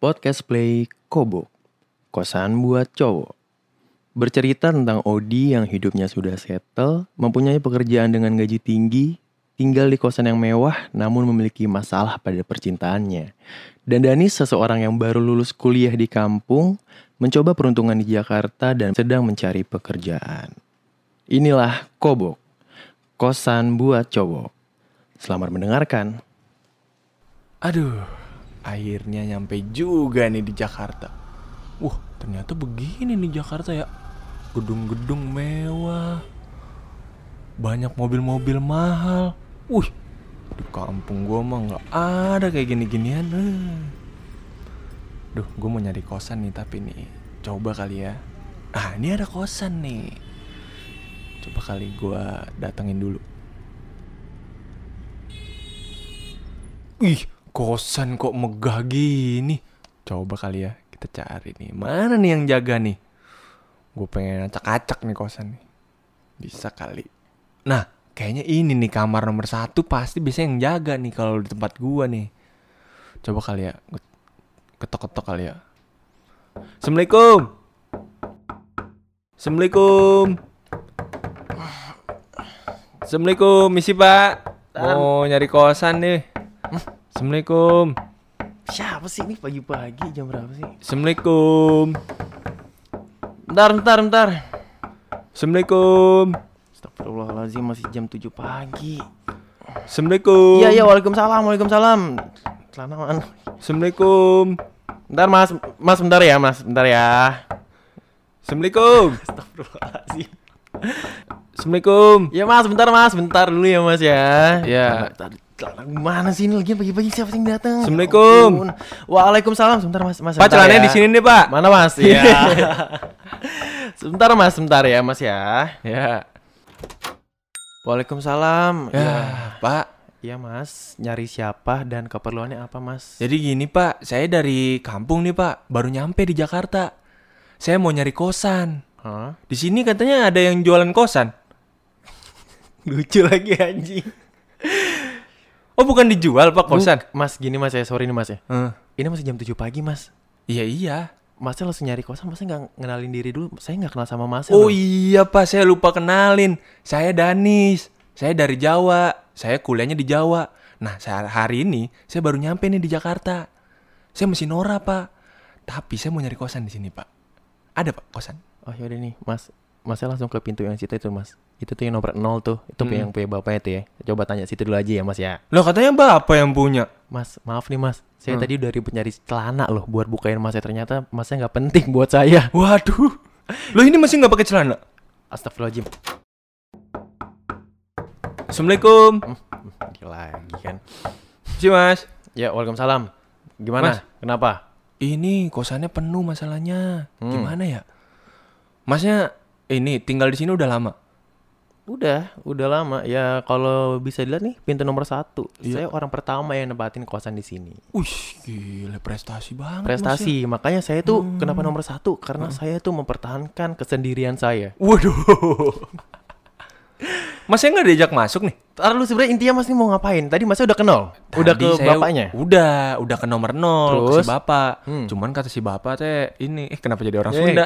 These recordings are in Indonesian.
Podcast Play Kobo Kosan buat cowok. Bercerita tentang Odi yang hidupnya sudah settle Mempunyai pekerjaan dengan gaji tinggi Tinggal di kosan yang mewah namun memiliki masalah pada percintaannya. Dan Danis seseorang yang baru lulus kuliah di kampung Mencoba peruntungan di Jakarta dan sedang mencari pekerjaan. Inilah Kobok Kosan buat cowok. Selamat mendengarkan. Aduh, akhirnya nyampe juga nih di Jakarta. Wah, ternyata begini nih Jakarta ya. Gedung-gedung mewah. Banyak mobil-mobil mahal. Wih, di kampung gua mah nggak ada kayak gini-ginian. Duh, gue mau nyari kosan nih tapi nih. Coba kali ya. Ah, ini ada kosan nih. Coba kali gua datengin dulu. Ih, kosan kok megah gini. Coba kali ya kita cari nih. Mana nih yang jaga nih? Gue pengen acak-acak nih kosan nih. Bisa kali. Nah, kayaknya ini nih kamar nomor satu pasti bisa yang jaga nih kalau di tempat gua nih. Coba kali ya. Ketok-ketok kali ya. Assalamualaikum. Assalamualaikum. Assalamualaikum, misi pak. Mau nyari kosan nih. Assalamualaikum. Siapa sih ini pagi-pagi jam berapa sih? Assalamualaikum. Bentar, bentar, bentar Assalamualaikum. Astagfirullahaladzim masih jam 7 pagi Assalamualaikum. Iya, iya, waalaikumsalam, waalaikumsalam Celana mana? Assalamualaikum. Bentar mas, mas bentar ya mas, bentar ya Assalamualaikum. Astagfirullahaladzim Assalamualaikum. Ya mas, bentar mas, bentar dulu ya mas ya Ya. Celana Mana sih ini lagi pagi-pagi siapa sih yang datang? Ya Assalamualaikum. Waalaikumsalam, sebentar mas, mas Pak celananya ya. di sini nih pak. Mana mas? Iya Sebentar mas, sebentar ya mas ya Ya. Waalaikumsalam Ya, pak. Iya mas, nyari siapa dan keperluannya apa mas? Jadi gini pak, saya dari kampung nih pak, baru nyampe di Jakarta. Saya mau nyari kosan. Hah? Di sini katanya ada yang jualan kosan. Lucu lagi anjing Oh bukan dijual pak kosan? Buk- Mas gini mas ya, sorry nih mas ya Eh, Ini masih jam 7 pagi mas iya iya. Masnya langsung nyari kosan, masnya nggak ngenalin diri dulu Saya nggak kenal sama mas Oh iya pak, saya lupa kenalin. Saya Danis. Saya dari Jawa. Saya kuliahnya di Jawa. Nah, saya hari ini saya baru nyampe nih di Jakarta. Saya masih Nora pak. Tapi saya mau nyari kosan di sini pak. Ada pak kosan? Oh yaudah nih mas Masnya langsung ke pintu yang situ itu mas Itu tuh yang nomor 0 tuh Itu Hmm. yang punya bapaknya tuh ya Coba tanya situ dulu aja ya mas ya Loh katanya bapak yang punya. Mas maaf nih mas Saya Hmm. tadi udah ribet nyari celana loh Buat bukain masnya Ternyata masnya nggak penting buat saya Waduh. Loh ini masih nggak pakai celana? Astagfirullahaladzim Assalamualaikum. Dia lagi kan Si mas. Ya waalaikumsalam Gimana? Mas. Kenapa? Ini kosannya penuh masalahnya. Hmm. Gimana ya? Masnya ini tinggal di sini udah lama. Udah, udah lama. Ya kalau bisa dilihat nih pintu nomor satu. Iya. Saya orang pertama yang nempatin kosan di sini. Wih, gila prestasi banget. Mas, ya. Prestasi, makanya saya tuh Hmm. kenapa nomor satu? Karena saya tuh mempertahankan kesendirian saya. Waduh. Masnya nggak diajak masuk nih? Ntar lu sebenarnya intinya mas nih mau ngapain? Tadi masnya udah kenal, udah Tadi ke bapaknya. Udah, udah ke nomor nol ke Terus? si bapak. Hmm. Cuman kata si bapak teh ini, eh kenapa jadi orang Eh. Sunda?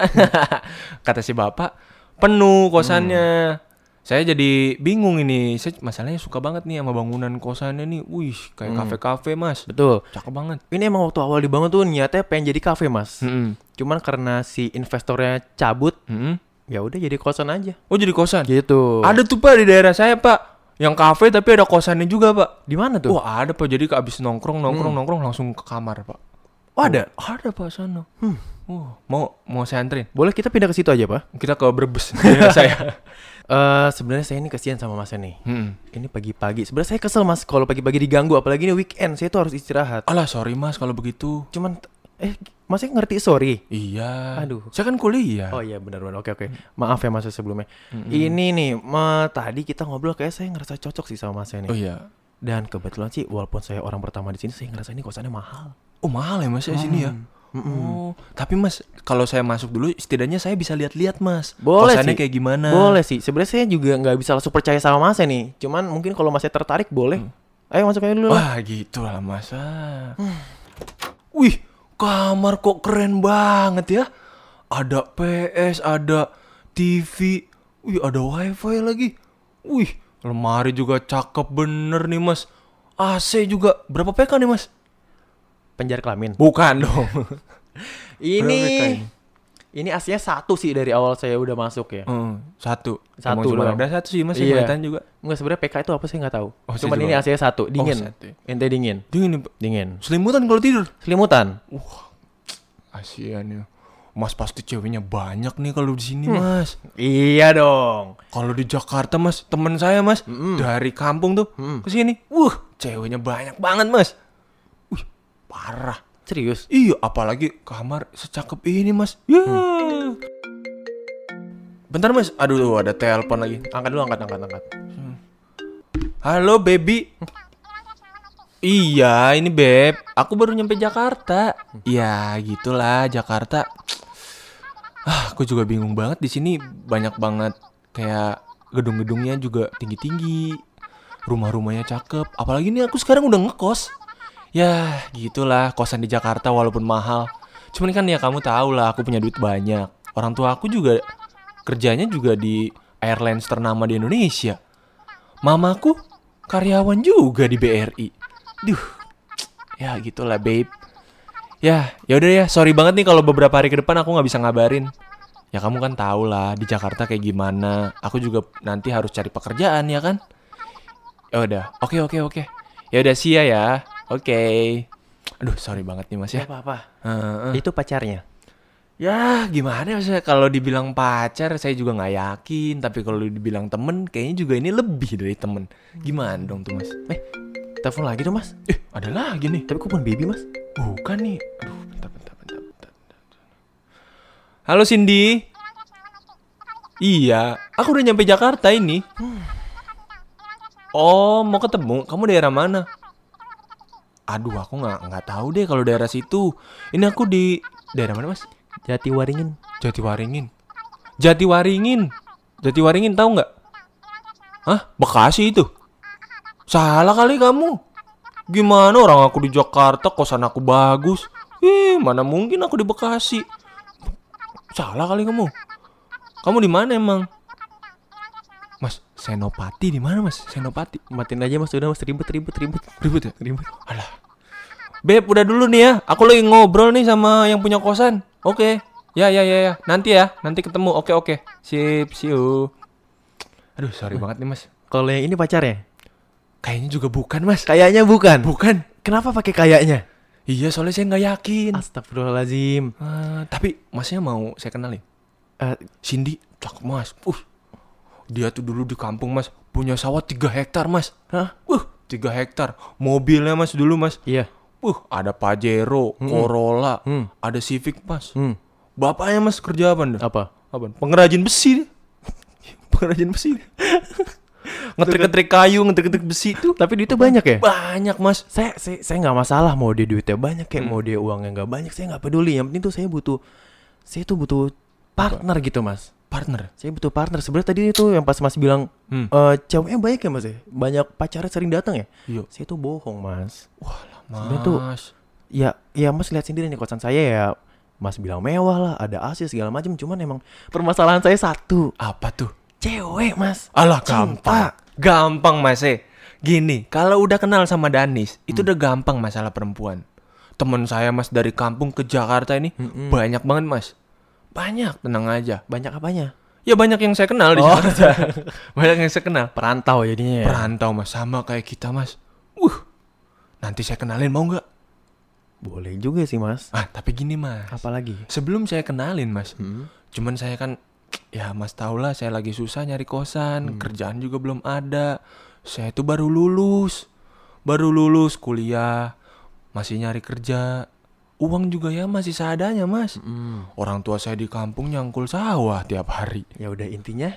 kata si bapak penuh kosannya. Hmm. Saya jadi bingung ini. Saya masalahnya suka banget nih sama bangunan kosannya nih. Wih, kayak Hmm. kafe-kafe mas. Betul. Cakep banget. Ini emang waktu awal dibangun tuh niatnya pengen jadi kafe mas. Mm-mm. Cuman karena si investornya cabut, Mm-mm. ya udah jadi kosan aja. Oh jadi kosan? Gitu. Ada tuh pak di daerah saya pak. Yang kafe tapi ada kosannya juga pak. Di mana tuh? Wah ada pak. Jadi abis nongkrong nongkrong Hmm. nongkrong langsung ke kamar pak. Oh, ada. Ada pak sana. Hmm. Wah, mau mau saya anterin? Boleh kita pindah ke situ aja, Pak? Kita ke Brebes saya. Eh, sebenarnya saya ini kasihan sama Masnya nih. Hmm. Ini pagi-pagi. Sebenarnya saya kesel Mas kalau pagi-pagi diganggu apalagi ini weekend. Saya tuh harus istirahat. Alah sorry mas kalau begitu. Cuman eh Masnya ngerti sorry. Iya. Aduh. Saya kan kuliah. Oh iya benar-benar. Oke oke. Maaf ya Mas sebelumnya. Mm-mm. Ini nih, ma, tadi kita ngobrol kayak saya ngerasa cocok sih sama Masnya nih. Oh iya. Dan kebetulan sih walaupun saya orang pertama di sini, saya ngerasa ini kosannya mahal. Oh mahal ya mas ya di sini ya. Mm-mm. Oh, tapi mas kalau saya masuk dulu, setidaknya saya bisa lihat-lihat mas. Boleh Kosannya sih. kayak gimana? Boleh sih. Sebenarnya saya juga nggak bisa langsung percaya sama Masnya nih. Cuman mungkin kalau Masnya tertarik boleh. Ayo masuk aja dulu lah. Wah gitu lah masa. Wih, kamar kok keren banget ya. Ada PS, ada TV, wih ada wifi lagi. Wih, lemari juga cakep bener nih mas. AC juga, berapa PK nih mas? Penjara kelamin. Bukan dong. Ini ini? aslinya satu sih dari awal saya udah masuk ya. Hmm, satu. Satu Emang cuma doang. ada satu sih mas Iya. kelihatan juga. Enggak sebenarnya PK itu apa sih nggak tahu. Oh, Cuman ini aslinya satu, dingin. satu ya. Ente dingin. Dingin. Dingin. Selimutan kalau tidur. Selimutan. Kasian ya. Mas pasti ceweknya banyak nih kalau di sini mas. Iya dong. Kalau di Jakarta mas, temen saya mas Mm-mm. dari kampung tuh Mm. ke sini, wah ceweknya banyak banget mas. Parah. Serius? Iya, apalagi kamar secakep ini mas. Ya. Bentar mas, aduh ada telepon lagi. Angkat dulu, angkat, angkat, angkat. Halo baby. Iya, ini beb. Aku baru nyampe Jakarta. Ya, gitulah Jakarta. Ah, aku juga bingung banget di sini banyak banget kayak gedung-gedungnya juga tinggi-tinggi. Rumah-rumahnya cakep. Apalagi ini aku sekarang udah ngekos. Ya, gitulah kosan di Jakarta walaupun mahal. Cuman kan ya kamu tahu lah, aku punya duit banyak. Orang tua aku juga kerjanya juga di airlines ternama di Indonesia. Mamaku karyawan juga di BRI. Duh, ya gitulah babe. Ya, yaudah ya. Sorry banget nih kalau beberapa hari ke depan aku nggak bisa ngabarin. Ya kamu kan tau lah di Jakarta kayak gimana. Aku juga nanti harus cari pekerjaan ya kan. Ya udah, oke oke oke. Ya udah sih ya Oke. Aduh, sorry banget nih mas ya. Ya apa-apa. Heeh. Itu pacarnya. Ya gimana ya kalau dibilang pacar saya juga nggak yakin tapi kalau dibilang temen kayaknya juga ini lebih dari temen gimana dong tuh mas Eh, telepon lagi dong, Mas. eh ada lagi nih Tapi kok bukan baby, Mas? bukan nih aduh bentar bentar bentar bentar, bentar. halo Cindy iya aku udah nyampe Jakarta ini oh mau ketemu kamu daerah mana aduh aku nggak nggak tahu deh kalau daerah situ ini aku di daerah mana mas Jatiwaringin. Jatiwaringin. Jatiwaringin. Jatiwaringin tahu nggak? Hah? Bekasi itu. Salah kali kamu. Gimana orang aku di Jakarta, kosan aku bagus. Ih, mana mungkin aku di Bekasi. Salah kali kamu. Kamu di mana emang? Mas, Senopati di mana, Mas? Senopati. Matiin aja, Mas. Udah, Mas. Ribet, ribet, ribet. Ribut ya? Ribut. Alah. Beb, udah dulu nih ya. Aku lagi ngobrol nih sama yang punya kosan. Oke. Ya, ya, ya, ya. Nanti ya. Nanti ketemu. Oke, oke. Sip, see you. Aduh, sorry banget nih, Mas. Kalau yang ini pacarnya? Kayaknya juga bukan, Mas. Kayaknya bukan. Bukan. Kenapa pakai kayaknya? Iya, soalnya saya nggak yakin. Astagfirullahalazim. Ah, tapi Masnya mau saya kenalin? Eh, Cindy, cakep, Mas. Uh. Dia tuh dulu di kampung, Mas. Punya sawah 3 hektar, Mas. hah? Uh, 3 hektar. Mobilnya, Mas, dulu, Mas. Iya. Uh, ada Pajero, Mm-mm. Corolla, Hmm. ada Civic, Mas. Hmm. Bapaknya mas kerja apa anda? Apa? Apa? Pengrajin besi. Pengrajin besi. Ngetrik-ngetrik kayu, ngetrik-ngetrik besi itu Tapi duitnya banyak ya? banyak mas. saya saya saya nggak masalah mau dia duitnya banyak kayak Hmm. mau dia uangnya nggak banyak saya nggak peduli yang penting tuh saya butuh saya tuh butuh partner gitu mas Partner. saya butuh partner sebenarnya tadi itu yang pas mas bilang Hmm. eh ceweknya banyak ya mas ya banyak pacarnya sering datang ya Iya. saya tuh bohong mas Mas. Sebenarnya tuh- ya ya mas lihat sendiri nih kosan saya ya mas bilang mewah lah ada AC segala macam cuman emang permasalahan saya satu Apa tuh? cewek mas Alah Cinta. gampang. Gampang mas eh. Gini, kalau udah kenal sama Danis, itu Hmm. udah gampang masalah perempuan. Temen saya mas dari kampung ke Jakarta ini Mm-mm. banyak banget mas. Banyak, tenang aja. banyak apanya Ya banyak yang saya kenal di Oh. Jakarta. banyak yang saya kenal. perantau jadinya ya Perantau mas, sama kayak kita mas. Uh, nanti saya kenalin mau nggak? boleh juga sih mas Ah, tapi gini mas. apalagi Sebelum saya kenalin mas, Hmm. cuman saya kan, ya mas tau lah saya lagi susah nyari kosan, kerjaan juga belum ada. Saya tuh baru lulus, baru lulus kuliah, masih nyari kerja. Uang juga ya masih seadanya mas. Hmm. Orang tua saya di kampung nyangkul sawah tiap hari. Ya udah intinya.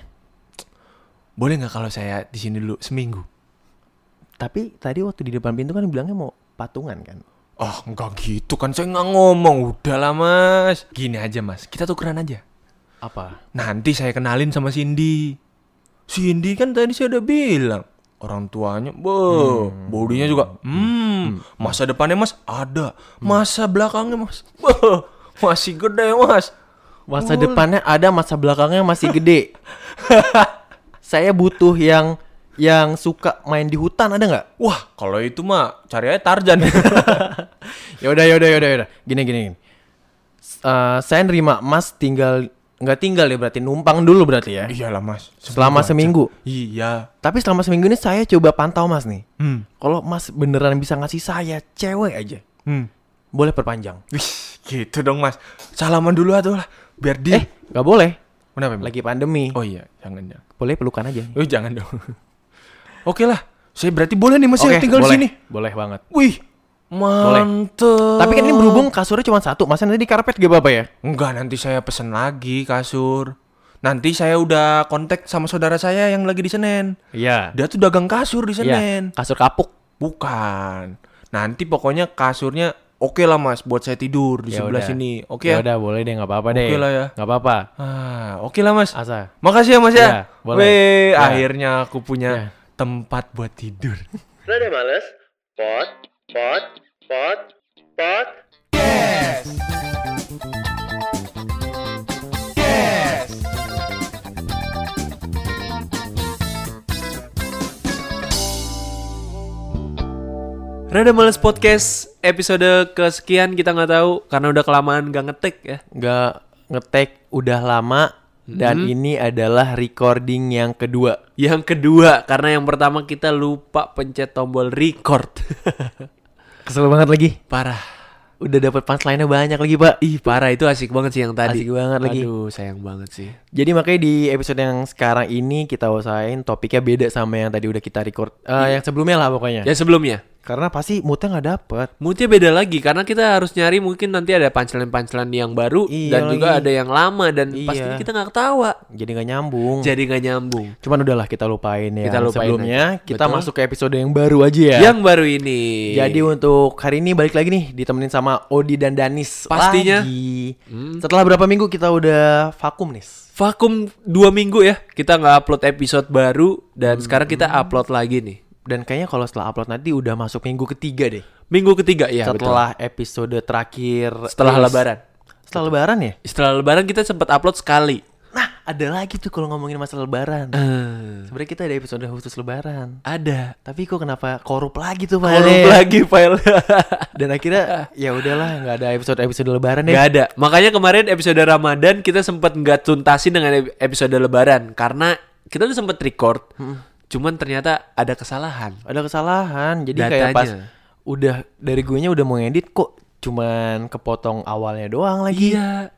Boleh nggak kalau saya di sini dulu seminggu? Tapi tadi waktu di depan pintu kan bilangnya mau patungan kan. Ah, nggak gitu kan saya nggak ngomong. Udahlah mas. Gini aja mas, kita tukeran aja. Apa? Nanti saya kenalin sama Cindy. Cindy kan tadi saya udah bilang orang tuanya, boh, bodinya juga, hmm, masa depannya mas ada, masa belakangnya mas, boh, masih gede mas. Masa depannya ada, masa belakangnya masih gede. Saya butuh yang yang suka main di hutan ada nggak? Wah, kalau itu mah cari aja Tarzan. ya udah ya udah ya udah ya udah. Gini gini. gini. Eh, saya nerima Mas tinggal nggak tinggal ya berarti numpang dulu berarti ya. Iyalah mas. Selama Sebelum seminggu. Iya. Tapi selama seminggu ini saya coba pantau Mas nih. Hmm. Kalau Mas beneran bisa ngasih saya cewek aja, Hmm. boleh perpanjang. Wih, gitu dong mas. Salaman dulu atuh lah, biar dia. Eh, nggak boleh. Kenapa? Lagi pandemi. Oh iya, jangan jangan. Boleh pelukan aja. Oh jangan dong. Oke lah, saya berarti boleh nih mas ya Oke, tinggal boleh. di sini. Boleh banget. Wih, mantep. Tapi kan ini berhubung kasurnya cuma satu. Masnya nanti di karpet gak apa-apa ya? Enggak, nanti saya pesen lagi kasur. Nanti saya udah kontak sama saudara saya yang lagi di Senen. Iya. Dia tuh dagang kasur di Iya. Senen. Kasur kapuk. Bukan. Nanti pokoknya kasurnya oke lah mas buat saya tidur di Ya sebelah udah. sini. Oke Ya ya? udah boleh deh nggak apa-apa deh. Oke lah ya. Nggak apa-apa. Ah, oke lah mas. Asa. Makasih ya mas Iya, ya. boleh. Weh, Ya. akhirnya aku punya Ya. tempat buat tidur. Lo udah males? Pot, pot, pot, pot. Rada Males Podcast episode kesekian kita nggak tahu karena udah kelamaan gak ngetik ya. Nggak ngetek udah lama dan Hmm. ini adalah recording yang kedua. Yang kedua karena yang pertama kita lupa pencet tombol record. Kesel banget lagi. Parah. Udah dapat punchline-nya banyak lagi, Pak. Ih parah itu asik banget sih yang tadi. Asik banget lagi. Aduh sayang banget sih. Jadi makanya di episode yang sekarang ini kita usahain topiknya beda sama yang tadi udah kita record. Eh, yang sebelumnya lah pokoknya. Ya sebelumnya Karena pasti moodnya nggak dapet. moodnya beda lagi karena kita harus nyari mungkin nanti ada punchline-punchline yang baru Iya dan juga lagi. ada yang lama dan Iya. pastinya kita nggak ketawa. Jadi nggak nyambung. Jadi nggak nyambung. Cuman udahlah kita lupain ya. Kita lupain Sebelumnya aja. kita Betul. masuk ke episode yang baru aja ya. Yang baru ini. Jadi untuk hari ini balik lagi nih ditemenin sama Odi dan Danis. Pastinya. Lagi. Setelah berapa minggu kita udah vakum nih. vakum dua minggu ya kita nggak upload episode baru dan sekarang kita upload lagi nih Dan kayaknya kalau setelah upload nanti udah masuk minggu ketiga deh. minggu ketiga ya betul. setelah episode terakhir setelah rilis. lebaran Setelah lebaran ya? setelah lebaran kita sempat upload sekali Nah, ada lagi tuh kalau ngomongin masalah lebaran. Eh, Sebenarnya kita ada episode khusus lebaran. ada Tapi kok kenapa korup lagi tuh Pak korup Ade? lagi file Dan akhirnya ya udahlah nggak ada episode episode lebaran deh. nggak ada makanya kemarin episode ramadan kita sempat nggak tuntasin dengan ep- episode lebaran karena kita tuh sempat record cuman ternyata ada kesalahan Ada kesalahan. Jadi kayak pas Datanya. udah dari gue nya udah mau ngedit kok cuman kepotong awalnya doang lagi. iya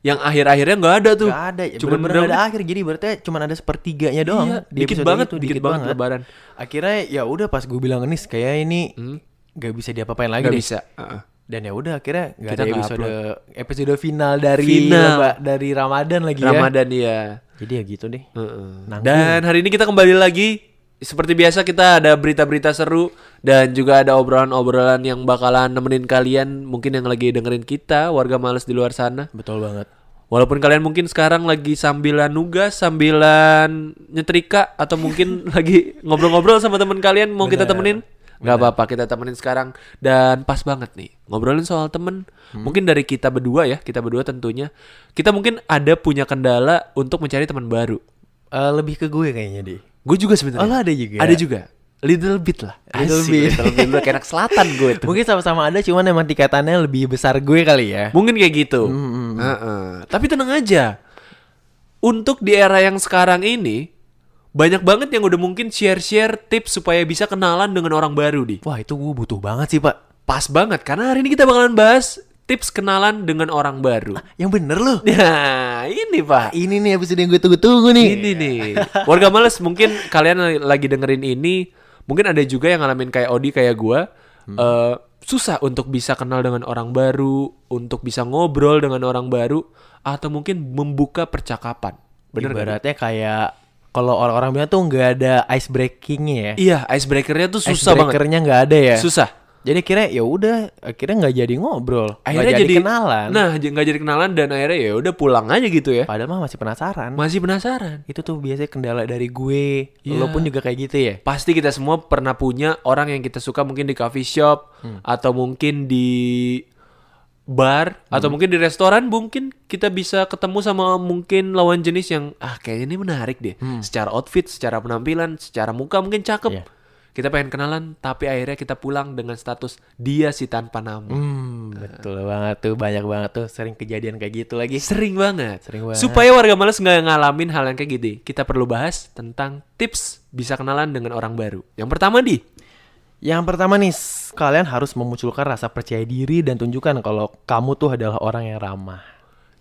yang akhir-akhirnya nggak ada tuh Gak ada, ya Cuman bener- gak ada akhir. Jadi berarti cuma ada sepertiganya doang Iya, di dikit banget, itu, dikit banget lebaran. Akhirnya ya udah pas gue bilang nis kayak ini gak bisa diapa-apain lagi deh. bisa Heeh. Dan ya udah akhirnya nggak ada episode episode final dari Final. leba- dari Ramadan lagi ya. Ramadan ya. Jadi ya gitu deh. Nanggung. Dan hari ini kita kembali lagi seperti biasa kita ada berita-berita seru dan juga ada obrolan-obrolan yang bakalan nemenin kalian mungkin yang lagi dengerin kita warga males di luar sana. Betul banget. Walaupun kalian mungkin sekarang lagi sambilan nugas, sambilan nyetrika atau mungkin lagi ngobrol-ngobrol sama temen kalian mau kita temenin, nggak apa-apa kita temenin sekarang dan pas banget nih ngobrolin soal temen. Mungkin dari kita berdua ya, kita berdua tentunya kita mungkin ada punya kendala untuk mencari teman baru. Eh, lebih ke gue kayaknya deh. Gue juga sebenarnya. Oh, ada juga? Ada juga. Little bit lah. Little Asik, bit. Little bit. Kayak anak selatan gue tuh. Mungkin sama-sama ada cuman emang tingkatannya lebih besar gue kali ya. Mungkin kayak gitu. Heeh. Tapi tenang aja. Untuk di era yang sekarang ini, banyak banget yang udah mungkin share-share tips supaya bisa kenalan dengan orang baru di. Wah, itu gue butuh banget sih, Pak. Pas banget karena hari ini kita bakalan bahas tips kenalan dengan orang baru. Yang bener loh. Nah, ini Pak. Ini nih episode yang gue tunggu-tunggu nih. Ini nih. Warga males mungkin kalian lagi dengerin ini, mungkin ada juga yang ngalamin kayak Odi kayak gua. eh, susah untuk bisa kenal dengan orang baru, untuk bisa ngobrol dengan orang baru atau mungkin membuka percakapan. Bener? Ibaratnya kayak kalau orang-orang bilang tuh nggak ada ice breakingnya ya. Iya, icebreakernya tuh Ice susah banget. breakernya nggak ada ya. Susah. Jadi akhirnya ya udah, akhirnya nggak jadi ngobrol, Akhirnya jadi, jadi kenalan. Nah, nggak jadi kenalan dan akhirnya ya udah pulang aja gitu ya. Padahal mah masih penasaran. Masih penasaran. itu tuh biasanya kendala dari gue. Iya. Lo pun juga kayak gitu ya. Pasti kita semua pernah punya orang yang kita suka mungkin di coffee shop atau mungkin di bar atau mungkin di restoran mungkin kita bisa ketemu sama mungkin lawan jenis yang ah kayaknya ini menarik deh. Secara outfit, secara penampilan, secara muka mungkin cakep. Iya. Kita pengen kenalan tapi akhirnya kita pulang dengan status dia si tanpa nama. Hmm, betul banget tuh, banyak banget tuh sering kejadian kayak gitu lagi. Sering banget. Sering banget. Supaya warga males nggak ngalamin hal yang kayak gitu, kita perlu bahas tentang tips bisa kenalan dengan orang baru. Yang pertama di, Yang pertama nih, kalian harus memunculkan rasa percaya diri dan tunjukkan kalau kamu tuh adalah orang yang ramah.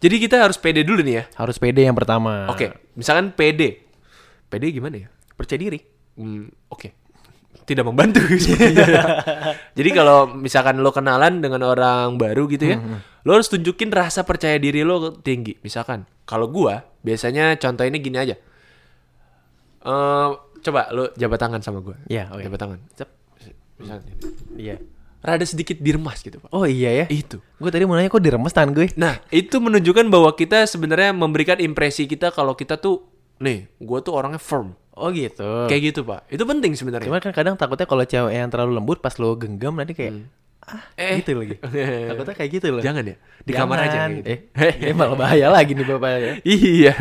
jadi kita harus pede dulu nih ya. Harus pede yang pertama. Oke, misalkan pede, pede gimana ya? Percaya diri. Hmm, Oke, tidak membantu. sepertinya. jadi kalau misalkan lo kenalan dengan orang baru gitu ya, lo harus tunjukin rasa percaya diri lo tinggi. Misalkan, kalau gua biasanya contoh ini gini aja. Eh, coba lo jabat tangan sama gua. Iya, oke. Jabat tangan. Cep. Misalnya. Iya. Rada sedikit diremas gitu, Pak. Oh iya ya. Itu. Gue tadi mau nanya kok diremes tangan gue. Nah, itu menunjukkan bahwa kita sebenarnya memberikan impresi kita kalau kita tuh nih, gua tuh orangnya firm. Oh gitu. Kayak gitu, Pak. Itu penting sebenarnya. Cuman kan kadang takutnya kalau cewek yang terlalu lembut pas lo genggam nanti kayak ah Eh. gitu lagi. takutnya kayak gitu loh. Jangan ya. Di kamar aja Jangan. gitu. Eh, eh malah bahaya lagi nih bapak ya. iya.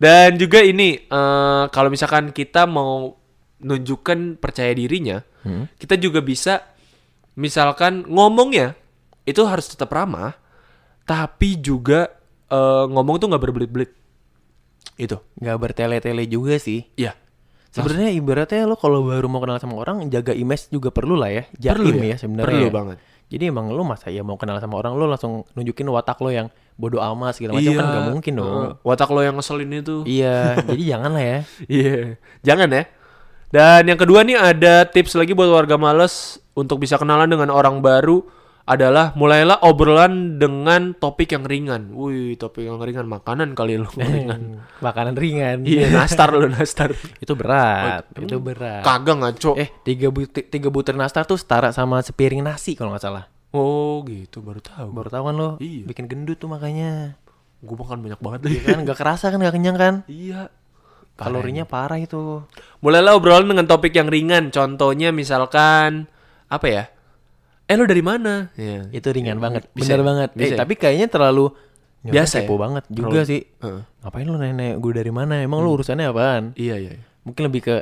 Dan juga ini eh, kalau misalkan kita mau nunjukkan percaya dirinya, Hmm. kita juga bisa misalkan ngomongnya itu harus tetap ramah, tapi juga eh, ngomong tuh nggak berbelit-belit. Itu. Nggak bertele-tele juga sih. Iya. Sebenarnya ibaratnya lo kalau baru mau kenal sama orang jaga image juga perlu lah ya. Perlu Jaim ya? ya, sebenarnya. Perlu banget. Jadi emang lo masa ya mau kenal sama orang lo langsung nunjukin watak lo yang bodoh amat segala macam kan nggak mungkin dong. Watak lo yang ngeselin itu. iya, jadi jangan lah ya. Iya, jangan ya. Dan yang kedua nih ada tips lagi buat warga males untuk bisa kenalan dengan orang baru adalah mulailah obrolan dengan topik yang ringan. Wih, topik yang ringan makanan kali lo ringan. Makanan ringan. iya, nastar lo nastar. Itu berat, itu berat. Kagak ngaco. Eh, tiga, butir, tiga butir nastar tuh setara sama sepiring nasi kalau nggak salah. Oh, gitu baru tahu. Baru tahu kan lo, Iya. bikin gendut tuh makanya. Gue makan banyak banget Iya kan, nggak kerasa kan, nggak kenyang kan? Iya. Kalorinya parah itu. Mulailah obrolan dengan topik yang ringan. Contohnya misalkan apa ya? Eh lo dari mana? Iya. Itu ringan banget, Bisa bener ya? banget. Bisa eh, ya? tapi kayaknya terlalu Biasa ya? banget juga Terlalu- sih. Heeh. Ngapain lu nanya gue dari mana? Emang lu urusannya apaan? Iya, iya. iya. Mungkin lebih ke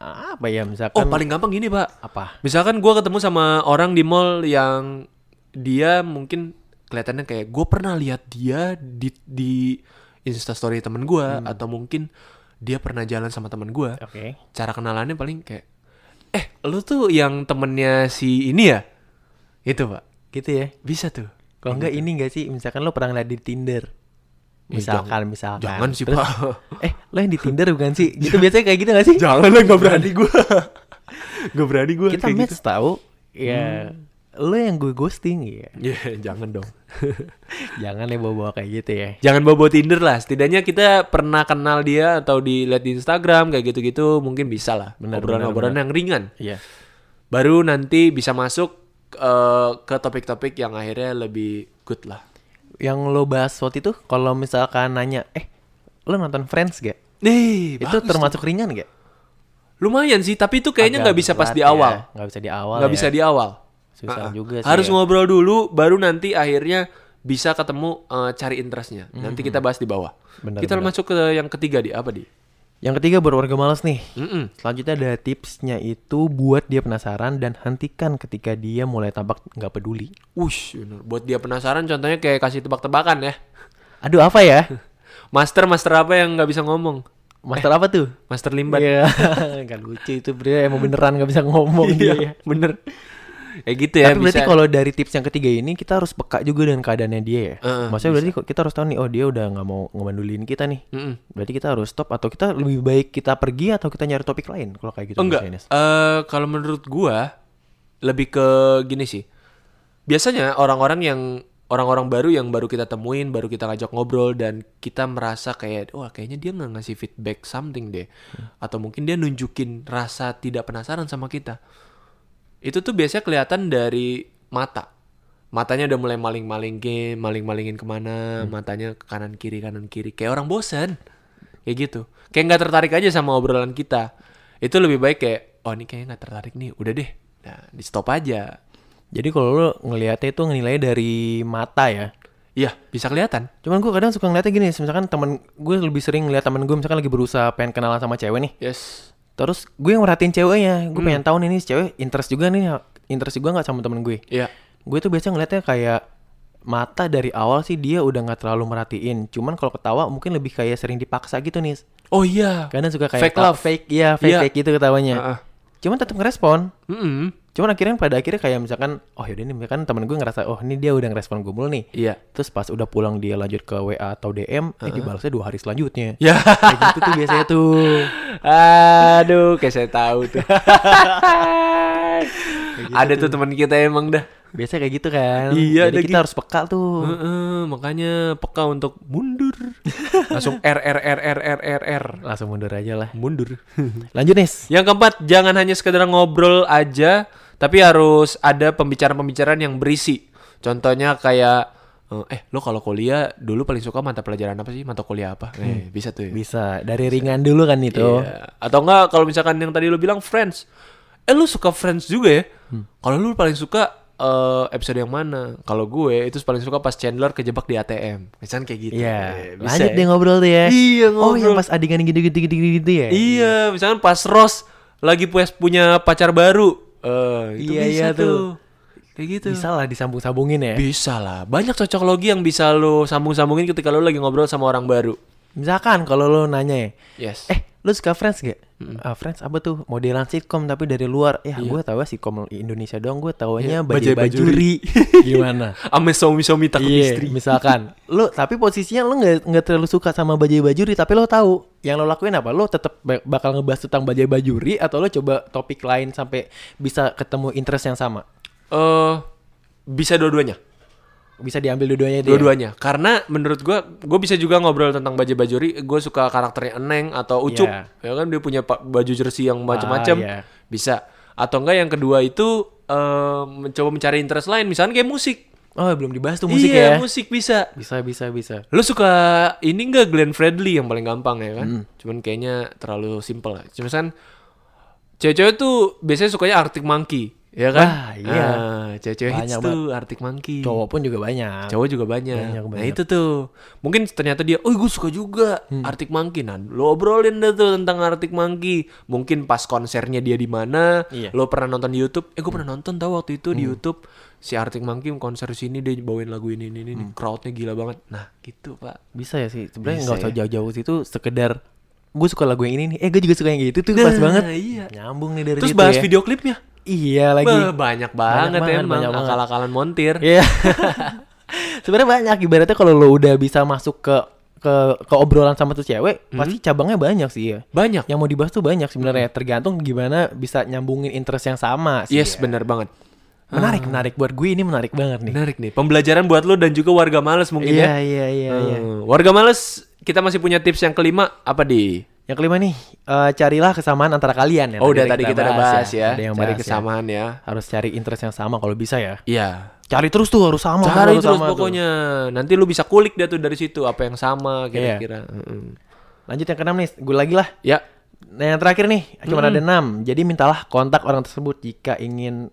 apa ya Oh, misalkan paling gampang gini, Pak. apa? Misalkan gua ketemu sama orang di mall yang dia mungkin kelihatannya kayak gue pernah lihat dia di di instastory temen gua atau mungkin dia pernah jalan sama temen gua. Oke. Cara kenalannya paling kayak, eh lu tuh yang temennya si ini ya? Itu pak, Gitu ya. bisa tuh. Kalau enggak ini enggak sih, misalkan lo pernah ngeliat di Tinder. Eh, Misalkan, misalkan. Jangan sih Terus, pak. Eh, lo yang di Tinder bukan sih? Gitu biasanya kayak gitu gak sih? Jangan lah nggak berani gua. Gak berani gua Kita match gitu. tahu. Ya, lo yang gue ghosting ya. Ya jangan dong. Jangan ya bawa-bawa kayak gitu ya. Jangan bawa Tinder lah. Setidaknya kita pernah kenal dia atau dilihat di Instagram kayak gitu-gitu mungkin bisa lah. Obrolan-obrolan yang ringan. Iya. Baru nanti bisa masuk eh, ke topik-topik yang akhirnya lebih good lah. Yang lo bahas waktu itu kalau misalkan nanya, "Eh, lo nonton Friends gak?" Nih, itu termasuk ringan gak? lumayan sih, tapi itu kayaknya nggak bisa pas di ya. awal. Nggak bisa di awal. Nggak ya. bisa di awal. Susah Ah, ah. juga sih Harus ya. ngobrol dulu, baru nanti akhirnya bisa ketemu eh, cari interestnya. Nanti kita bahas di bawah. Hmm. Benar, kita benar. masuk ke yang ketiga di apa di? Yang ketiga berwarga malas nih. Mm-mm. Selanjutnya ada tipsnya itu buat dia penasaran dan hentikan ketika dia mulai tampak nggak peduli. Wush, bener. buat dia penasaran contohnya kayak kasih tebak-tebakan ya. Aduh apa ya? Master master apa yang nggak bisa ngomong? Master apa tuh? Master limbat. Iya, kan lucu itu bro. Emang beneran nggak bisa ngomong dia. Iya, bener. Kayak gitu ya. Tapi berarti bisa. kalau dari tips yang ketiga ini kita harus peka juga dengan keadaannya dia ya. Heeh, Maksudnya berarti kok kita harus tahu nih, oh dia udah nggak mau ngemanduliin kita nih. Mm-mm. Berarti kita harus stop atau kita lebih baik kita pergi atau kita nyari topik lain kalau kayak gitu. Enggak. Eh kalau menurut gua lebih ke gini sih. Biasanya orang-orang yang orang-orang baru yang baru kita temuin, baru kita ngajak ngobrol dan kita merasa kayak wah kayaknya dia nggak ngasih feedback something deh. Atau mungkin dia nunjukin rasa tidak penasaran sama kita. Itu tuh biasanya kelihatan dari mata. Matanya udah mulai maling-malingin, maling-malingin ke mana, matanya ke kanan kiri kanan kiri, kayak orang bosan, kayak gitu. Kayak nggak tertarik aja sama obrolan kita. Itu lebih baik kayak, oh ini kayaknya nggak tertarik nih, udah deh, nah di stop aja. Jadi kalau lu ngelihatnya itu nilai dari mata ya. Iya, bisa kelihatan. Cuman gue kadang suka ngeliatnya gini, misalkan temen gue lebih sering ngeliat temen gue misalkan lagi berusaha pengen kenalan sama cewek nih. Yes. Terus gue yang merhatiin ceweknya, gue pengen tahu nih nih cewek interest juga nih, interest juga nggak sama temen gue. Iya. Gue tuh biasa ngeliatnya kayak mata dari awal sih dia udah nggak terlalu merhatiin. Cuman kalau ketawa mungkin lebih kayak sering dipaksa gitu nih. Oh iya. Kadang suka kayak Fake love. fake, iya fake Iya. fake gitu ketawanya. Heeh. Cuman tetap ngerespon. Mm-mm. Cuman akhirnya pada akhirnya kayak misalkan, oh yaudah nih misalkan temen gue ngerasa, oh ini dia udah ngerespon gue mulu nih. Iya. Terus pas udah pulang dia lanjut ke WA atau DM, eh dibalasnya dua hari selanjutnya. Ya. Kayak gitu tuh biasanya tuh. Aduh, kayak saya tahu tuh. Ada tuh teman kita emang dah. Biasanya kayak gitu kan. Iya, Jadi kita gitu. harus peka tuh. Heeh, makanya peka untuk mundur. Langsung R R R R R R R. Langsung mundur aja lah. Mundur. Lanjut nih. Yang keempat, jangan hanya sekedar ngobrol aja, tapi harus ada pembicaraan-pembicaraan yang berisi. Contohnya kayak eh, eh lo kalau kuliah dulu paling suka mata pelajaran apa sih? Mata kuliah apa? Eh, bisa tuh ya. Bisa dari ringan dulu kan itu. Iya. Atau enggak kalau misalkan yang tadi lu bilang Friends. Eh lu suka Friends juga ya? Kalau lu paling suka eh, episode yang mana? Kalau gue itu paling suka pas Chandler kejebak di ATM. Misalnya kayak gitu. Iya. Eh, bisa Lanjut ya. deh ngobrol tuh ya. Iya, Oh yang ngobrol. pas adegan gitu-gitu gitu gitu ya. Iya, misalkan pas Ross lagi puas punya pacar baru. Eh, itu Iya, bisa iya tuh. tuh. Kayak gitu. Bisa lah disambung-sambungin ya. Bisa lah. Banyak cocok logi yang bisa lu sambung-sambungin ketika lu lagi ngobrol sama orang baru. Misalkan kalau lo nanya ya, Yes. eh lu suka Friends gak? Ah, Friends apa tuh? Modelan sitcom tapi dari luar. Ya gue tahu sitcom Indonesia doang. Gue taunya Iya, bajai bajuri. Gimana? Ame suami-suami takut Iya, istri. misalkan lu tapi posisinya lu nggak nggak terlalu suka sama bajai bajuri tapi lo tahu yang lo lakuin apa? Lo tetap ba- bakal ngebahas tentang bajai bajuri atau lo coba topik lain sampai bisa ketemu interest yang sama? Eh, bisa dua-duanya. Bisa diambil dua-duanya dia. Dua-duanya. Karena menurut gua gue bisa juga ngobrol tentang baju bajuri. Gue suka karakternya Eneng atau Ucup. Iya. Ya kan dia punya baju jersey yang macam-macam. Ah, iya. Bisa. Atau enggak yang kedua itu eh, mencoba mencari interest lain. Misalnya kayak musik. Oh, belum dibahas tuh musik iya, ya. musik bisa. Bisa bisa bisa. Lu suka ini enggak Glenn Fredly yang paling gampang ya kan? Hmm. Cuman kayaknya terlalu simple lah. Cuma kan cewek-cewek tuh biasanya sukanya Arctic Monkey, ya kan? Wah, iya. Ah, cewek-cewek hits Banyak tuh Arctic Monkey. Cowok pun juga banyak. Cowok juga banyak. Banyak, Nah banyak. itu tuh. Mungkin ternyata dia, oh gue suka juga Hmm. Arctic Monkey. Nah lo obrolin deh tuh tentang Arctic Monkey. Mungkin pas konsernya dia di mana. Iya. Lo pernah nonton di YouTube. Eh gue pernah nonton tau waktu itu di YouTube. Si Arctic Monkey konser sini dia bawain lagu ini ini ini. Crowdnya gila banget. Nah gitu pak. Bisa ya sih. Sebenarnya nggak usah ya. jauh-jauh situ sekedar gue suka lagu yang ini nih. Eh gue juga suka yang gitu tuh pas banget. Iya. Nyambung nih dari Terus bahas ya. video klipnya. Iya lagi. Bah, banyak banget banget, emang banyak banget. akal-akalan montir. Iya. Sebenarnya banyak ibaratnya kalau lo udah bisa masuk ke ke ke obrolan sama tuh cewek, Hmm. pasti cabangnya banyak sih ya. Banyak. Yang mau dibahas tuh banyak sebenarnya, tergantung gimana bisa nyambungin interest yang sama sih. Yes ya. benar banget. Menarik, menarik buat gue ini menarik banget nih. Menarik nih. Pembelajaran buat lo dan juga warga males mungkin Iya, ya. iya, iya, iya. Hmm, Warga males, kita masih punya tips yang kelima apa di? Yang kelima nih, eh, carilah kesamaan antara kalian ya. Oh, udah tadi kita udah bahas ya. Ada yang Cari bahas ya. kesamaan ya. Harus cari interest yang sama kalau bisa ya. Iya. Cari terus tuh harus sama. Cari harus terus sama tuh. pokoknya. Nanti lu bisa kulik dah tuh dari situ apa yang sama Iya. kira-kira. Mm-mm. Lanjut yang keenam nih, gue lagi lah. Ya. Nah yang terakhir nih, cuma ada enam. Jadi mintalah kontak orang tersebut jika ingin,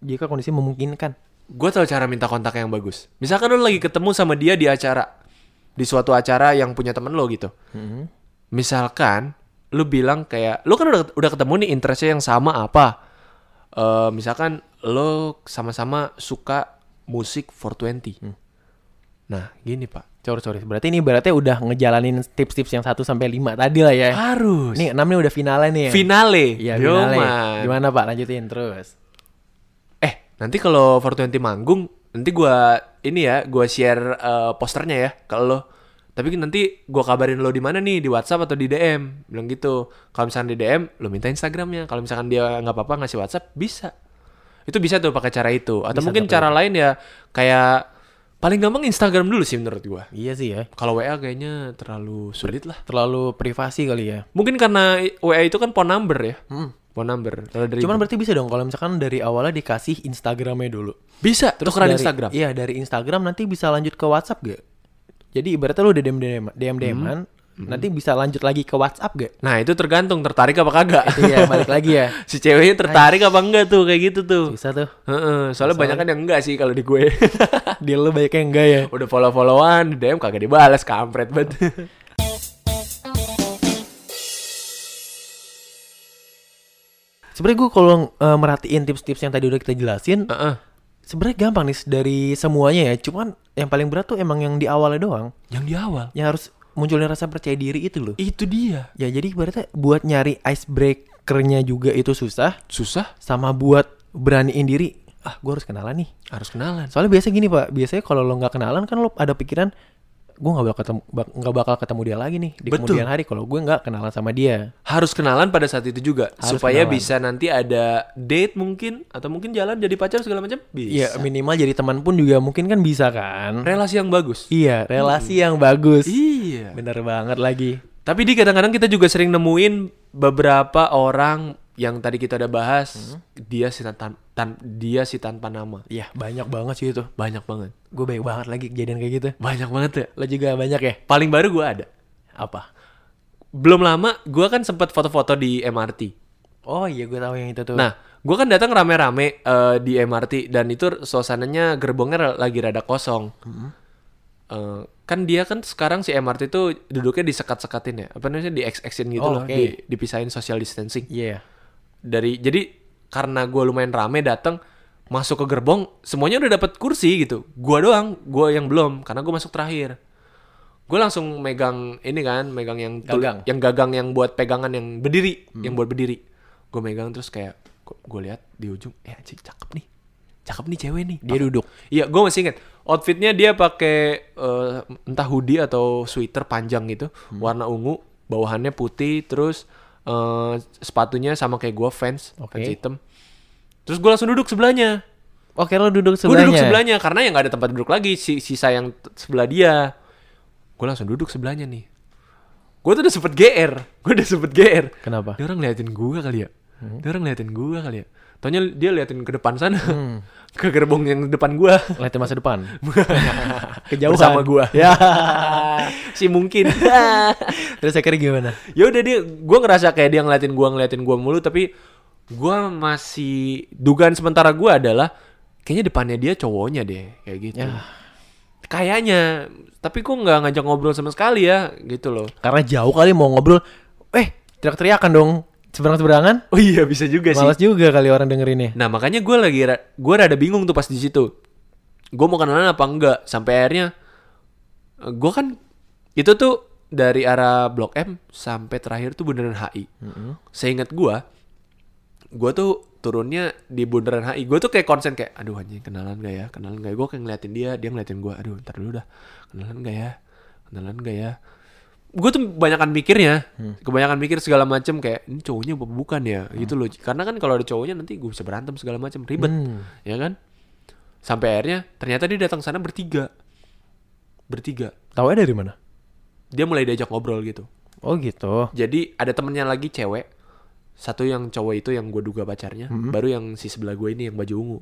jika kondisi memungkinkan. Gue tahu cara minta kontak yang bagus. Misalkan lu lagi ketemu sama dia di acara. Di suatu acara yang punya temen lo gitu. Misalkan lu bilang kayak lu kan udah udah ketemu nih interestnya yang sama apa? Eh misalkan lo sama-sama suka musik 420. Nah, gini, Pak. Sorry, sorry. Berarti ini berarti udah ngejalanin tips-tips yang 1 sampai 5 tadi lah ya. Harus. Nih 6 nih udah finalnya nih. finale. Iya, Yo, finale. man. Gimana Pak? Lanjutin terus. Eh, nanti kalau 420 manggung, nanti gua ini ya, gua share eh, posternya ya lo. Tapi nanti gua kabarin lo di mana nih, di WhatsApp atau di DM. Bilang gitu. Kalau misalkan di DM, lo minta Instagramnya. Kalau misalkan dia nggak apa-apa ngasih WhatsApp, bisa. Itu bisa tuh pakai cara itu. Atau Bisa mungkin cara lain ya kayak paling gampang Instagram dulu sih menurut gua. Iya sih ya. Kalau WA kayaknya terlalu sulit lah. Terlalu privasi kali ya. Mungkin karena WA itu kan phone number ya. Hmm. phone number. Dari Cuman berarti bisa dong kalau misalkan dari awalnya dikasih Instagramnya dulu. bisa Terus dari, Instagram. Iya dari Instagram nanti bisa lanjut ke WhatsApp gak? Jadi ibaratnya lu udah DM DM DM DM-an, nanti bisa lanjut lagi ke WhatsApp gak? Nah, itu tergantung tertarik apa kagak. Itu ya balik lagi ya. si ceweknya tertarik apa enggak tuh kayak gitu tuh. Bisa tuh. Heeh, soalnya banyak kan yang enggak sih kalau di gue. Dia lu banyak yang enggak ya. Udah follow-followan, DM kagak dibalas, kampret banget. Sebenarnya gue kalau eh, merhatiin tips-tips yang tadi udah kita jelasin, Heeh. Sebenarnya gampang nih dari semuanya ya. Cuman yang paling berat tuh emang yang di awalnya doang. Yang di awal. Yang harus munculin rasa percaya diri itu loh. Itu dia. Ya jadi ibaratnya buat nyari icebreakernya juga itu susah. Susah, Sama buat beraniin diri, ah gue harus kenalan nih. harus kenalan. Soalnya biasa gini pak, biasanya kalau lo nggak kenalan kan lo ada pikiran, gue nggak bakal ketemu, nggak bakal ketemu dia lagi nih di Betul. kemudian hari kalau gue nggak kenalan sama dia. Harus kenalan pada saat itu juga Harus supaya kenalan. bisa nanti ada date mungkin atau mungkin jalan jadi pacar segala macam Iya bisa. minimal jadi teman pun juga mungkin kan bisa kan. Relasi yang bagus. Iya relasi yang bagus. Iya. Bener banget lagi. Tapi di kadang-kadang kita juga sering nemuin beberapa orang yang tadi kita udah bahas, dia si tan, tan- dia si tanpa nama. Iya banyak banget sih itu. Banyak banget. Gue banyak banget lagi kejadian kayak gitu. Banyak banget ya. Lo juga banyak ya? Paling baru gue ada. Apa? Belum lama gue kan sempat foto-foto di MRT. Oh iya gue tahu yang itu tuh. Nah, gue kan datang rame-rame eh, di MRT dan itu suasananya gerbongnya lagi rada kosong. Eh, kan dia kan sekarang si MRT itu duduknya disekat-sekatin ya, apa namanya di X-Xin gitu Oh, loh, oke. di- dipisahin social distancing. Iya. Dari jadi karena gue lumayan rame datang masuk ke gerbong semuanya udah dapat kursi gitu. Gua doang, gua yang belum karena gue masuk terakhir. Gue langsung megang ini kan, megang yang Gagang. yang gagang yang buat pegangan yang berdiri, yang buat berdiri. Gue megang terus kayak gue lihat di ujung, eh anjing cakep nih, cakep nih cewek nih. Dia duduk. Iya, gue masih inget outfitnya dia pakai eh, entah hoodie atau sweater panjang gitu, Hmm. warna ungu, bawahannya putih, terus eh, sepatunya sama kayak gue fans, Oke. fans hitam. Terus gue langsung duduk sebelahnya. Oke lo duduk Gue sebelahnya. duduk sebelahnya karena yang nggak ada tempat duduk lagi, si sisa yang sebelah dia. Gue langsung duduk sebelahnya nih. Gue tuh udah sempet GR, gue udah sempet GR. Kenapa? Dia orang liatin gue kali ya. Dia orang liatin gue kali ya. Taunya dia liatin ke depan sana. ke gerbong yang depan gue. Lihat masa depan. Kejauhan. Bersama gua. Ya. si mungkin. Terus akhirnya gimana? ya udah dia gue ngerasa kayak dia ngeliatin gue ngeliatin gue mulu tapi gue masih dugaan sementara gue adalah kayaknya depannya dia cowoknya deh kayak gitu Ya. kayaknya tapi gue nggak ngajak ngobrol sama sekali ya gitu loh Karena jauh kali mau ngobrol. Eh, teriak-teriakan dong. Seberang-seberangan. oh iya bisa juga Malas juga kali orang dengerinnya. nah makanya gue lagi ra- gue rada bingung tuh pas di situ. Gue mau kenalan apa enggak sampai akhirnya gue kan itu tuh dari arah Blok M sampai terakhir tuh bundaran HI seingat gue gue tuh turunnya di bundaran HI gue tuh kayak konsen kayak aduh anjing kenalan gak ya? Kenalan gak ya? Gue kayak ngeliatin dia dia ngeliatin gue aduh ntar dulu dah. Kenalan gak ya? Kenalan gak ya gue tuh kebanyakan mikirnya kebanyakan mikir segala macem kayak ini cowoknya bukan ya? Gitu loh. Karena kan kalau ada cowoknya nanti gue bisa berantem segala macam ribet Hmm. ya kan? Sampai akhirnya ternyata dia datang sana bertiga. Bertiga. Tahu dari mana? dia mulai diajak ngobrol gitu. Oh gitu. jadi ada temennya lagi cewek. Satu yang cowok itu yang gue duga pacarnya baru yang si sebelah gue ini yang baju ungu.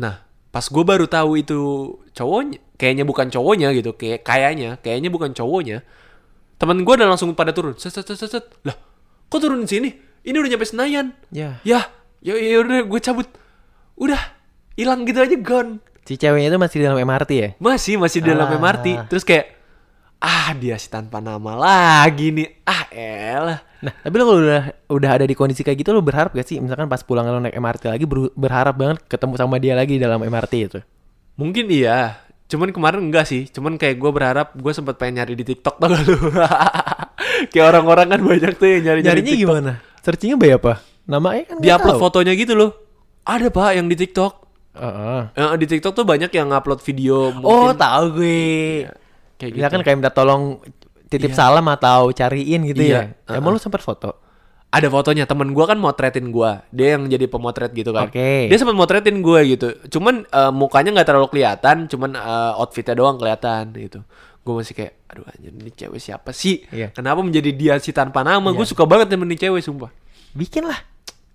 Nah pas gue baru tahu itu cowoknya kayaknya bukan cowoknya gitu kayak kayaknya kayaknya bukan cowoknya temen gue udah langsung pada turun set set set set, lah kok turun di sini ini udah nyampe Senayan Ya. ya ya ya udah gue cabut udah hilang gitu aja gone Si ceweknya itu masih di dalam MRT ya? masih masih di dalam Ah. MRT terus kayak ah dia si tanpa nama lagi nih ah elah Nah, tapi lo kalau udah udah ada di kondisi kayak gitu lo berharap gak sih misalkan pas pulang lo naik MRT lagi ber- berharap banget ketemu sama dia lagi dalam MRT itu? Mungkin iya. Cuman kemarin enggak sih. Cuman kayak gue berharap gue sempat pengen nyari di TikTok tau gak lu? kayak orang-orang kan banyak tuh yang nyari Nyarinya gimana? Searchingnya by apa? Namanya kan Di nggak upload tahu. fotonya gitu loh. Ada pak yang di TikTok. Heeh. Eh, di TikTok tuh banyak yang upload video. Oh, mungkin tahu gue. Kayak gitu. Kan kayak minta tolong titip salam atau cariin gitu Iya, ya. Emang lu sempat foto? Ada fotonya temen gue kan motretin gue. Dia yang jadi pemotret gitu kan. Oke. Dia sempat motretin gue gitu. Cuman eh, mukanya nggak terlalu kelihatan. Cuman eh, outfitnya doang kelihatan gitu. Gue masih kayak, aduh anjir ini cewek siapa sih? Iya. Kenapa menjadi dia si tanpa nama? Gue suka banget temen nih cewek sumpah. bikin lah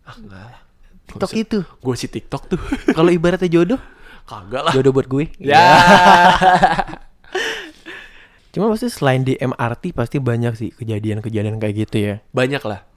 Ah, enggak lah. TikTok itu. Gue sih TikTok tuh. Kalau ibaratnya jodoh, Kagak lah. jodoh buat gue. Ya. Cuma pasti selain di MRT pasti banyak sih kejadian-kejadian kayak gitu ya. Banyak lah.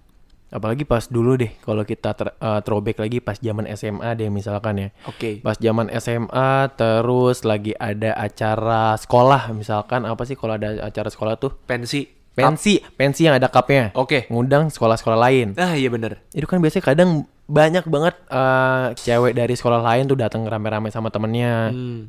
Apalagi pas dulu deh, kalau kita ter- eh, throwback lagi pas zaman SMA deh misalkan ya. Oke. Pas zaman SMA terus lagi ada acara sekolah misalkan apa sih kalau ada acara sekolah tuh? Pensi. Pensi, pensi yang ada cupnya. Oke. Ngundang sekolah-sekolah lain. Ah iya bener. Itu kan biasanya kadang banyak banget eh, cewek dari sekolah lain tuh datang rame-rame sama temennya. Hmm.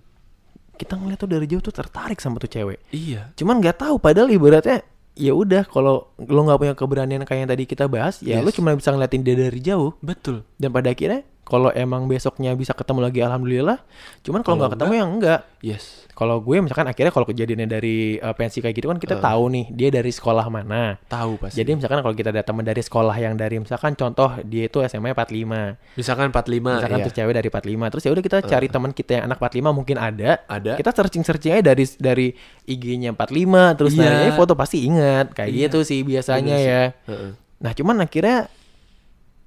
Kita ngeliat tuh dari jauh tuh tertarik sama tuh cewek. Iya. Cuman nggak tahu padahal ibaratnya ya udah kalau lo nggak punya keberanian kayak yang tadi kita bahas ya Yes. lo cuma bisa ngeliatin dia dari jauh Betul. dan pada akhirnya kalau emang besoknya bisa ketemu lagi alhamdulillah cuman kalau nggak ketemu ya enggak Yes. kalau gue misalkan akhirnya kalau kejadiannya dari uh, pensi kayak gitu kan kita tahu nih dia dari sekolah mana Tahu pasti. jadi misalkan kalau kita ada teman dari sekolah yang dari misalkan contoh dia itu SMA 45 misalkan 45 misalkan iya. tuh cewek dari 45 terus ya udah kita cari teman kita yang anak 45 mungkin ada Ada. kita searching searching aja dari dari IG-nya 45 terus Iya. nanya foto pasti ingat kayak Iya. gitu sih biasanya Bener sih. ya Heeh. nah cuman akhirnya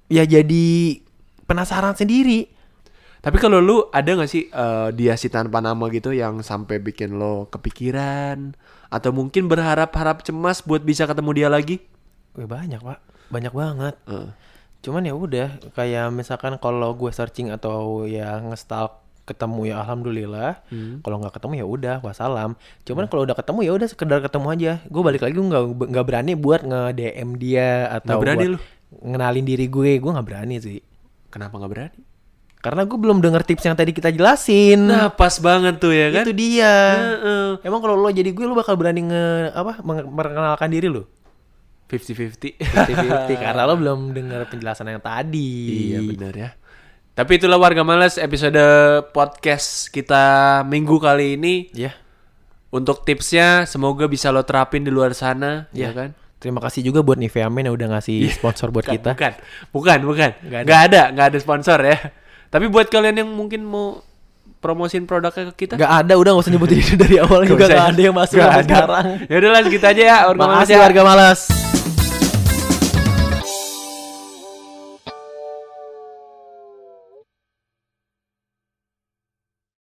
ya jadi penasaran sendiri. Tapi kalau lu ada gak sih eh, dia si tanpa nama gitu yang sampai bikin lo kepikiran? Atau mungkin berharap-harap cemas buat bisa ketemu dia lagi? Wih, banyak pak. Banyak banget. Heeh. cuman ya udah kayak misalkan kalau gue searching atau ya ngestalk ketemu ya alhamdulillah. Hmm. kalau nggak ketemu ya udah wassalam. Cuman kalau udah ketemu ya udah sekedar ketemu aja. Gue balik lagi gue nggak nggak berani buat nge DM dia atau Nggak berani buat ngenalin diri gue. Gue nggak berani sih Kenapa nggak berani? karena gue belum denger tips yang tadi kita jelasin Nah pas banget tuh ya kan? itu dia Heeh. emang kalau lo jadi gue lo bakal berani nge apa meng- memperkenalkan diri lo 50-50. 50-50 karena lo belum dengar penjelasan yang tadi Iya benar ya. Tapi itulah warga males episode podcast kita minggu kali ini. ya Untuk tipsnya semoga bisa lo terapin di luar sana, ya Iya. kan? Terima kasih juga buat Nivea Men yang udah ngasih sponsor buat Bukan, kita. Bukan, bukan, bukan. Nggak ada. Nggak ada, nggak ada sponsor ya. Tapi buat kalian yang mungkin mau promosin produknya ke kita, Gak ada, udah gak usah nyebutin itu dari awal juga gak ya? ada yang masuk sampai ada. sekarang. Ya udahlah segitu aja ya. warga Makasih ya. warga malas.